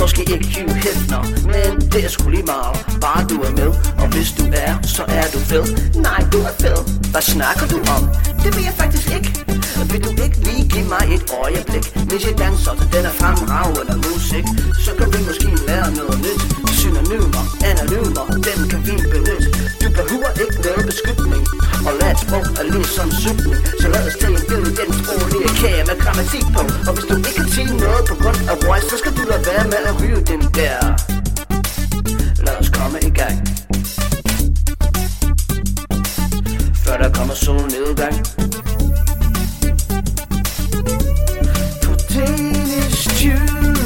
måske ikke Hugh Hefner Men det er sgu lige meget, bare du er med Og hvis du er, så er du fed. Nej, du er fed. Hvad snakker du om? Det ved jeg faktisk ikke. Vil du ikke lige give mig et øjeblik? Hvis jeg danser til den er fremragende musik Så kan vi måske lære noget nyt. Synonymer, anonymer, dem kan vi benytte. Du behøver ikke noget beskyttning Og lad et sprog er ligesom sygning Så lad os tage en billede den sproglige kage med grammatik på Og hvis sige noget på grund af voice Så skal du lade være med at ryge den der. Lad os komme i gang. Før der kommer solnedgang. På Danish Tune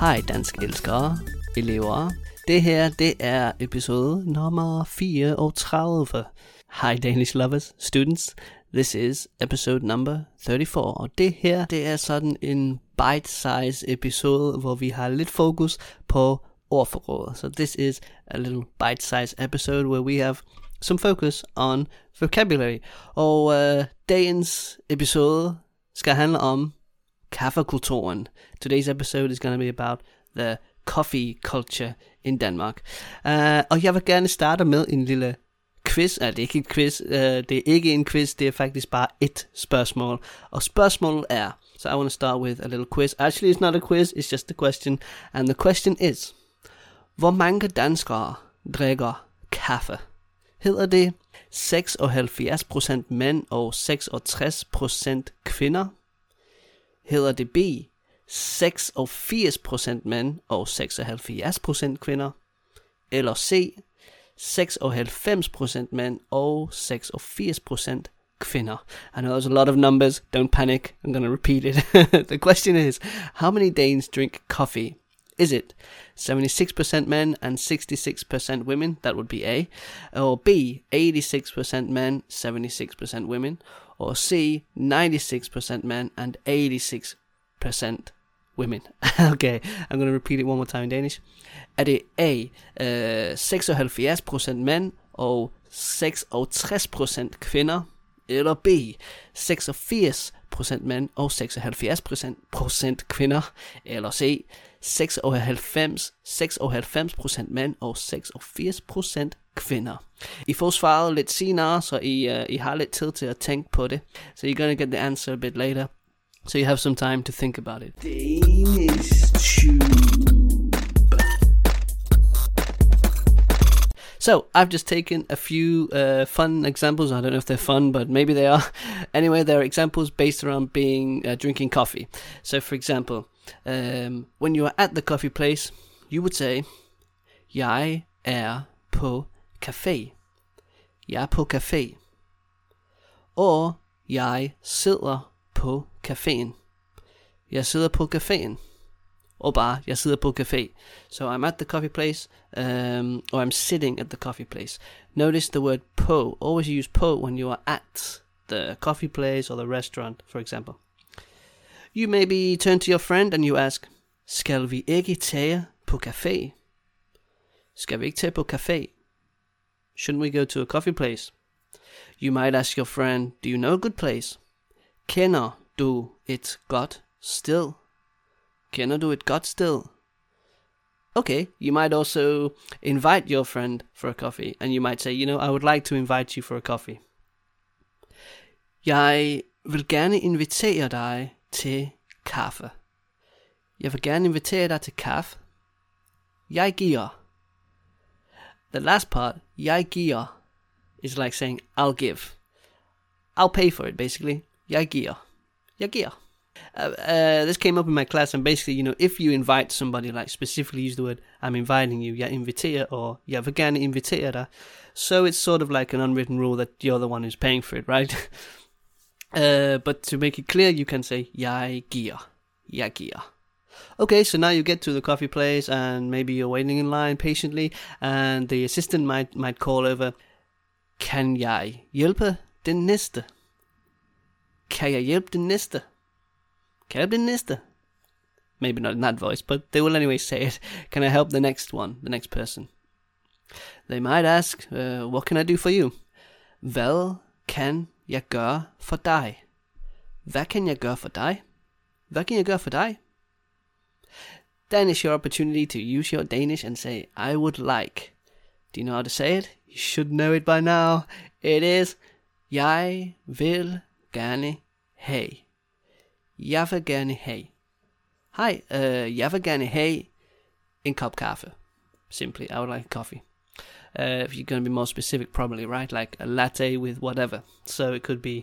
Hej dansk elskere, elever. Det her, det er episode nummer 34. Hi Danish lovers, students. This is episode number 34. Og det her, det er sådan en bite-size episode, hvor vi har lidt fokus på ordforrådet. So this is a little bite-size episode where we have some focus on vocabulary. Og uh, dagens episode skal handle om kaffekulturen. Today's episode is going to be about the coffee culture end Danmark. Uh, og jeg vil gerne starte med en lille quiz. Uh, det er ikke en quiz, uh, det er ikke en quiz, det er faktisk bare et spørgsmål. Og spørgsmålet er, so I want to start with a little quiz. Actually, it's not a quiz, it's just a question. And the question is, hvor mange danskere drikker kaffe? Hedder det 76% mænd og 66% kvinder? hedder det B 86 mænd og 76% kvinder, eller C 96% mænd og 86% kvinder. I know there's a lot of numbers, don't panic, I'm going to repeat it. the question is, how many Danes drink coffee? Is it 76% men and 66% women? That would be A. Or B, 86% men, 76% women. Or C, 96% men and 86% women. okay, I'm going to repeat it one more time in Danish. Er det A, øh, 76% mænd og 66% kvinder? Eller B, 86% mænd og 76% procent kvinder? Eller C, 96, 96% mænd og 86% kvinder. I får svaret lidt senere, så I, uh, I har lidt tid til at tænke på det. So you're gonna get the answer a bit later. So you have some time to think about it. Danish Tube So I've just taken a few uh, fun examples. I don't know if they're fun, but maybe they are. anyway, they're examples based around being uh, drinking coffee. So, for example, um, when you are at the coffee place, you would say, "Jeg er på café." Jeg er på café. Og jeg sidder på caféen. Jeg sidder på caféen. Or bare, jeg sidder på café. So I'm at the coffee place, um, or I'm sitting at the coffee place. Notice the word på. Always use på when you are at the coffee place or the restaurant, for example. You maybe turn to your friend and you ask, skal vi ikke tage på café? Skal vi ikke tage på café? Shouldn't we go to a coffee place? You might ask your friend, do you know a good place? Kender du et godt sted? Kender du et godt sted? Okay, you might also invite your friend for a coffee, and you might say, you know, I would like to invite you for a coffee. Jeg vil gerne invitere dig til kaffe. Jeg vil gerne invitere dig til kaffe. Jeg giver. The last part, jeg giver, is like saying, I'll give. I'll pay for it, basically. Jeg giver. Giver. Uh, uh, this came up in my class, and basically, you know, if you invite somebody, like specifically use the word "I'm inviting you," jeg inviterer, or gerne invitere dig. So it's sort of like an unwritten rule that you're the one who's paying for it, right? uh, but to make it clear, you can say giver, jeg. Okay, so now you get to the coffee place, and maybe you're waiting in line patiently, and the assistant might might call over. Kan jeg hjælpe den næste? Kan jeg hjælpe den næste? I help the næste? Maybe not in that voice, but they will anyway say it. Can I help the next one, the next person? They might ask, uh, what can I do for you? Hvad kan jeg gøre for dig? Hvad kan jeg gøre for dig? Hvad kan jeg gøre for dig? Then is your opportunity to use your Danish and say, I would like. Do you know how to say it? You should know it by now. It is, jeg vil gerne have. Jeg vil gerne have. Hi, uh, jeg vil gerne have en kop kaffe. Simply, I would like coffee. Uh, if you're going to be more specific, probably, right? Like a latte with whatever. So it could be,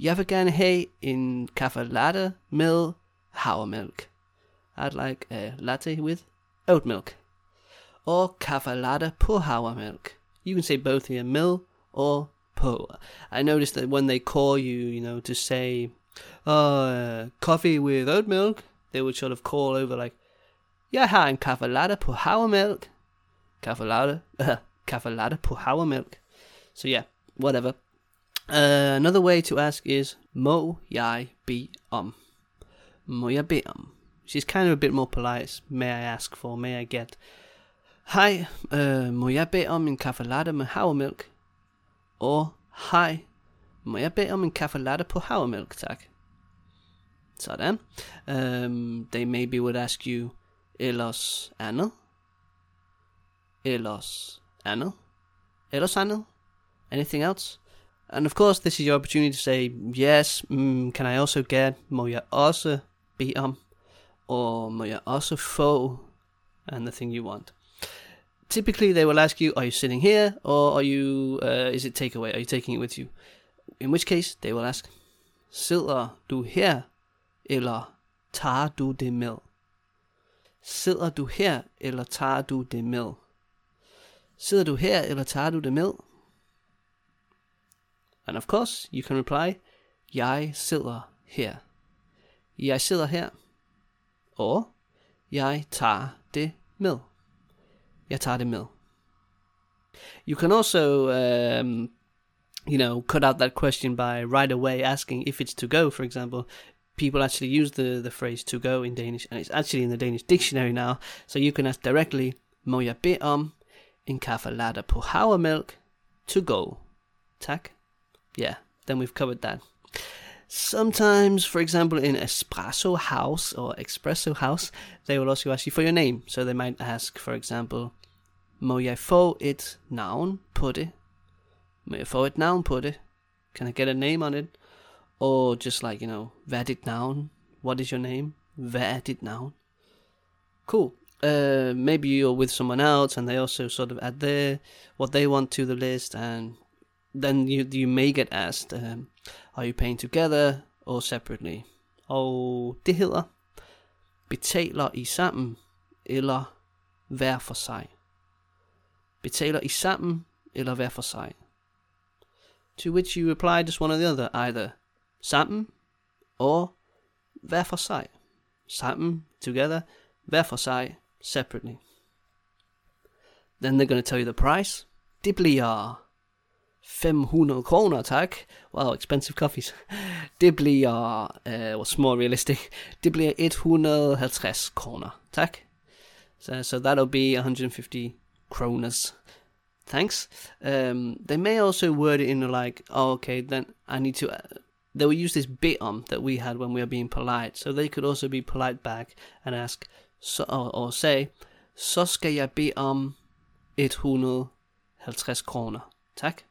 jeg vil gerne have en kaffe latte med havremælk. I'd like a latte with oat milk. Or kaffe latte på havremælk. You can say both here, mill or po. I noticed that when they call you, you know, to say, oh, uh, coffee with oat milk, they would sort of call over like, en kaffe latte på milk, kaffe latte på havremælk. So yeah, whatever. Uh, another way to ask is, "Mo jeg bede om? Mo jeg bede om? She's kind of a bit more polite. May I ask for? May I get? Hi, uh, må jeg bede om en kaffe latte havremælk? Og hej, må jeg bede om en kaffe latte på havremælk, tak? Sådan. Um, they maybe would ask you, ellers andet? Ellers andet? Ellers andet? Anything else? And of course, this is your opportunity to say, yes, mm, can I also get, må jeg også bede om? Og må jeg også få, and the thing you want. Typically, they will ask you, are you sitting here, or are you, uh, is it takeaway? Are you taking it with you? In which case, they will ask, sidder du her, eller tager du det med? Sidder du her, eller tager du det med? Sidder du her, eller tager du det med? And of course, you can reply, jeg sidder her. Jeg sidder her. Or, jeg tager det med. Jeg tager det med. You can also, um, you know, cut out that question by right away asking if it's to go, for example. People actually use the, the phrase to go in Danish, and it's actually in the Danish dictionary now. So you can ask directly, må jeg bede om en kaffe på havremælk to go? Tak. Yeah, then we've covered that. Sometimes, for example, in Espresso House or Espresso House, they will also ask you for your name. So they might ask, for example, Må jeg få et navn på det? Må jeg få et navn på det? Can I get a name on it? Or just like, you know, hvad er dit navn? What is your name? Hvad er dit navn? Cool. Uh, maybe you're with someone else and they also sort of add their what they want to the list and then you you may get asked, um, are you paying together or separately? Og det hedder, betaler I sammen eller hver for sig? Betaler I sammen eller hver for sig? To which you reply just one or the other, either sammen or hver for sig. Sammen, together, hver for sig, separately. Then they're going to tell you the price. Det bliver 500 kroner, tak. Wow, expensive coffees. Det bliver, uh, what's more realistic, det bliver 150 kroner, tak. So, so that'll be 150 kroners. Thanks. Um, they may also word it in like, oh, okay, then I need to. Uh, they will use this bit on that we had when we were being polite. So they could also be polite back and ask, so, or, or say, så skal jeg bede om 150 kroner. Tak.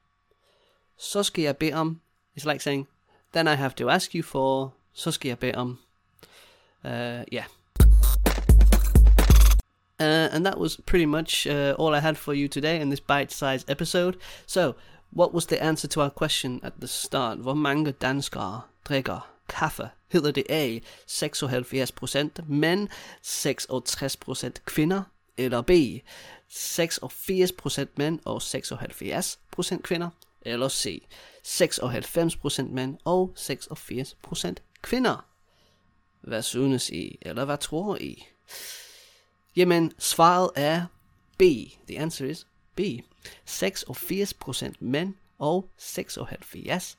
Så skal jeg om. It's like saying, then I have to ask you for. Så skal jeg om. Uh, yeah. Uh, and that was pretty much uh, all I had for you today in this bite-sized episode. So, what was the answer to our question at the start? Hvor mange danskere drikker kaffe? Hedder det A, 76% mænd, 66% kvinder? Eller B, 86% mænd og 76% kvinder? Eller C, 96% mænd og 86% kvinder? Hvad synes I, eller hvad tror I? Jamen, svaret er B. The answer is B. 86% mænd og 76%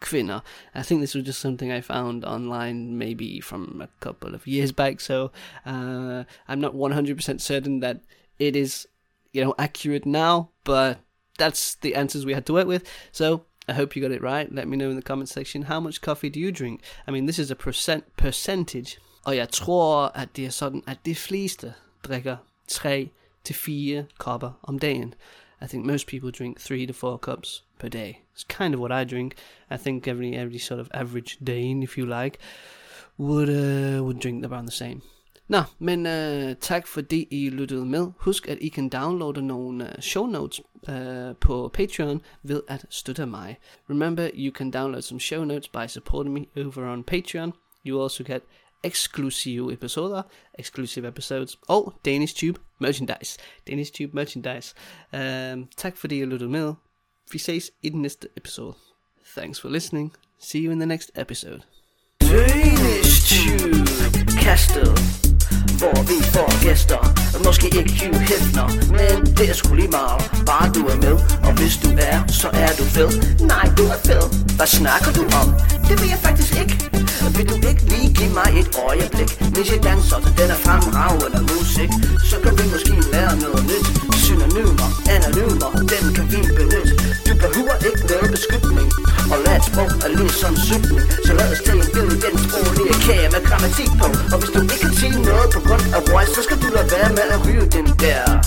kvinder. I think this was just something I found online maybe from a couple of years back, so uh, I'm not 100% certain that it is, you know, accurate now, but that's the answers we had to work with. So I hope you got it right. Let me know in the comment section. How much coffee do you drink? I mean, this is a percent percentage. Og jeg tror, at det er sådan, at de fleste drikker 3 til 4 kopper om dagen. I think most people drink 3 to 4 cups per day. It's kind of what I drink. I think every every sort of average Dane, if you like, would uh, would drink around the same. Nå, men uh, tak fordi I lyttede med. Husk, at I kan downloade nogle uh, show notes uh, på Patreon ved at støtte mig. Remember, you can download some show notes by supporting me over on Patreon. You also get eksklusive episoder, exclusive episodes og Danish Tube merchandise. Danish Tube merchandise. Um, tak fordi I lyttede med. Vi ses i den næste episode. Thanks for listening. See you in the next episode. Danish Tube Kastet Hvor vi får gæster Måske ikke Hugh Hefner Men det er sgu lige meget Bare du er med. Og hvis du er, så er du fed. Nej, du er fed. Hvad snakker du om? Det vil jeg faktisk ikke. Vil du ikke lige give mig et øjeblik? Hvis jeg danser til den er fremragende musik. Så kan vi måske lære noget nyt. Synonymer, anonymer Dem kan vi benytte. Du behøver ikke noget beskyttning Og lad et sprog er ligesom cykling Så lad os tage en billede den sproglige kage med grammatik på. Og hvis du ikke kan sige noget på grund af voice Så skal du lade være med at ryge den der.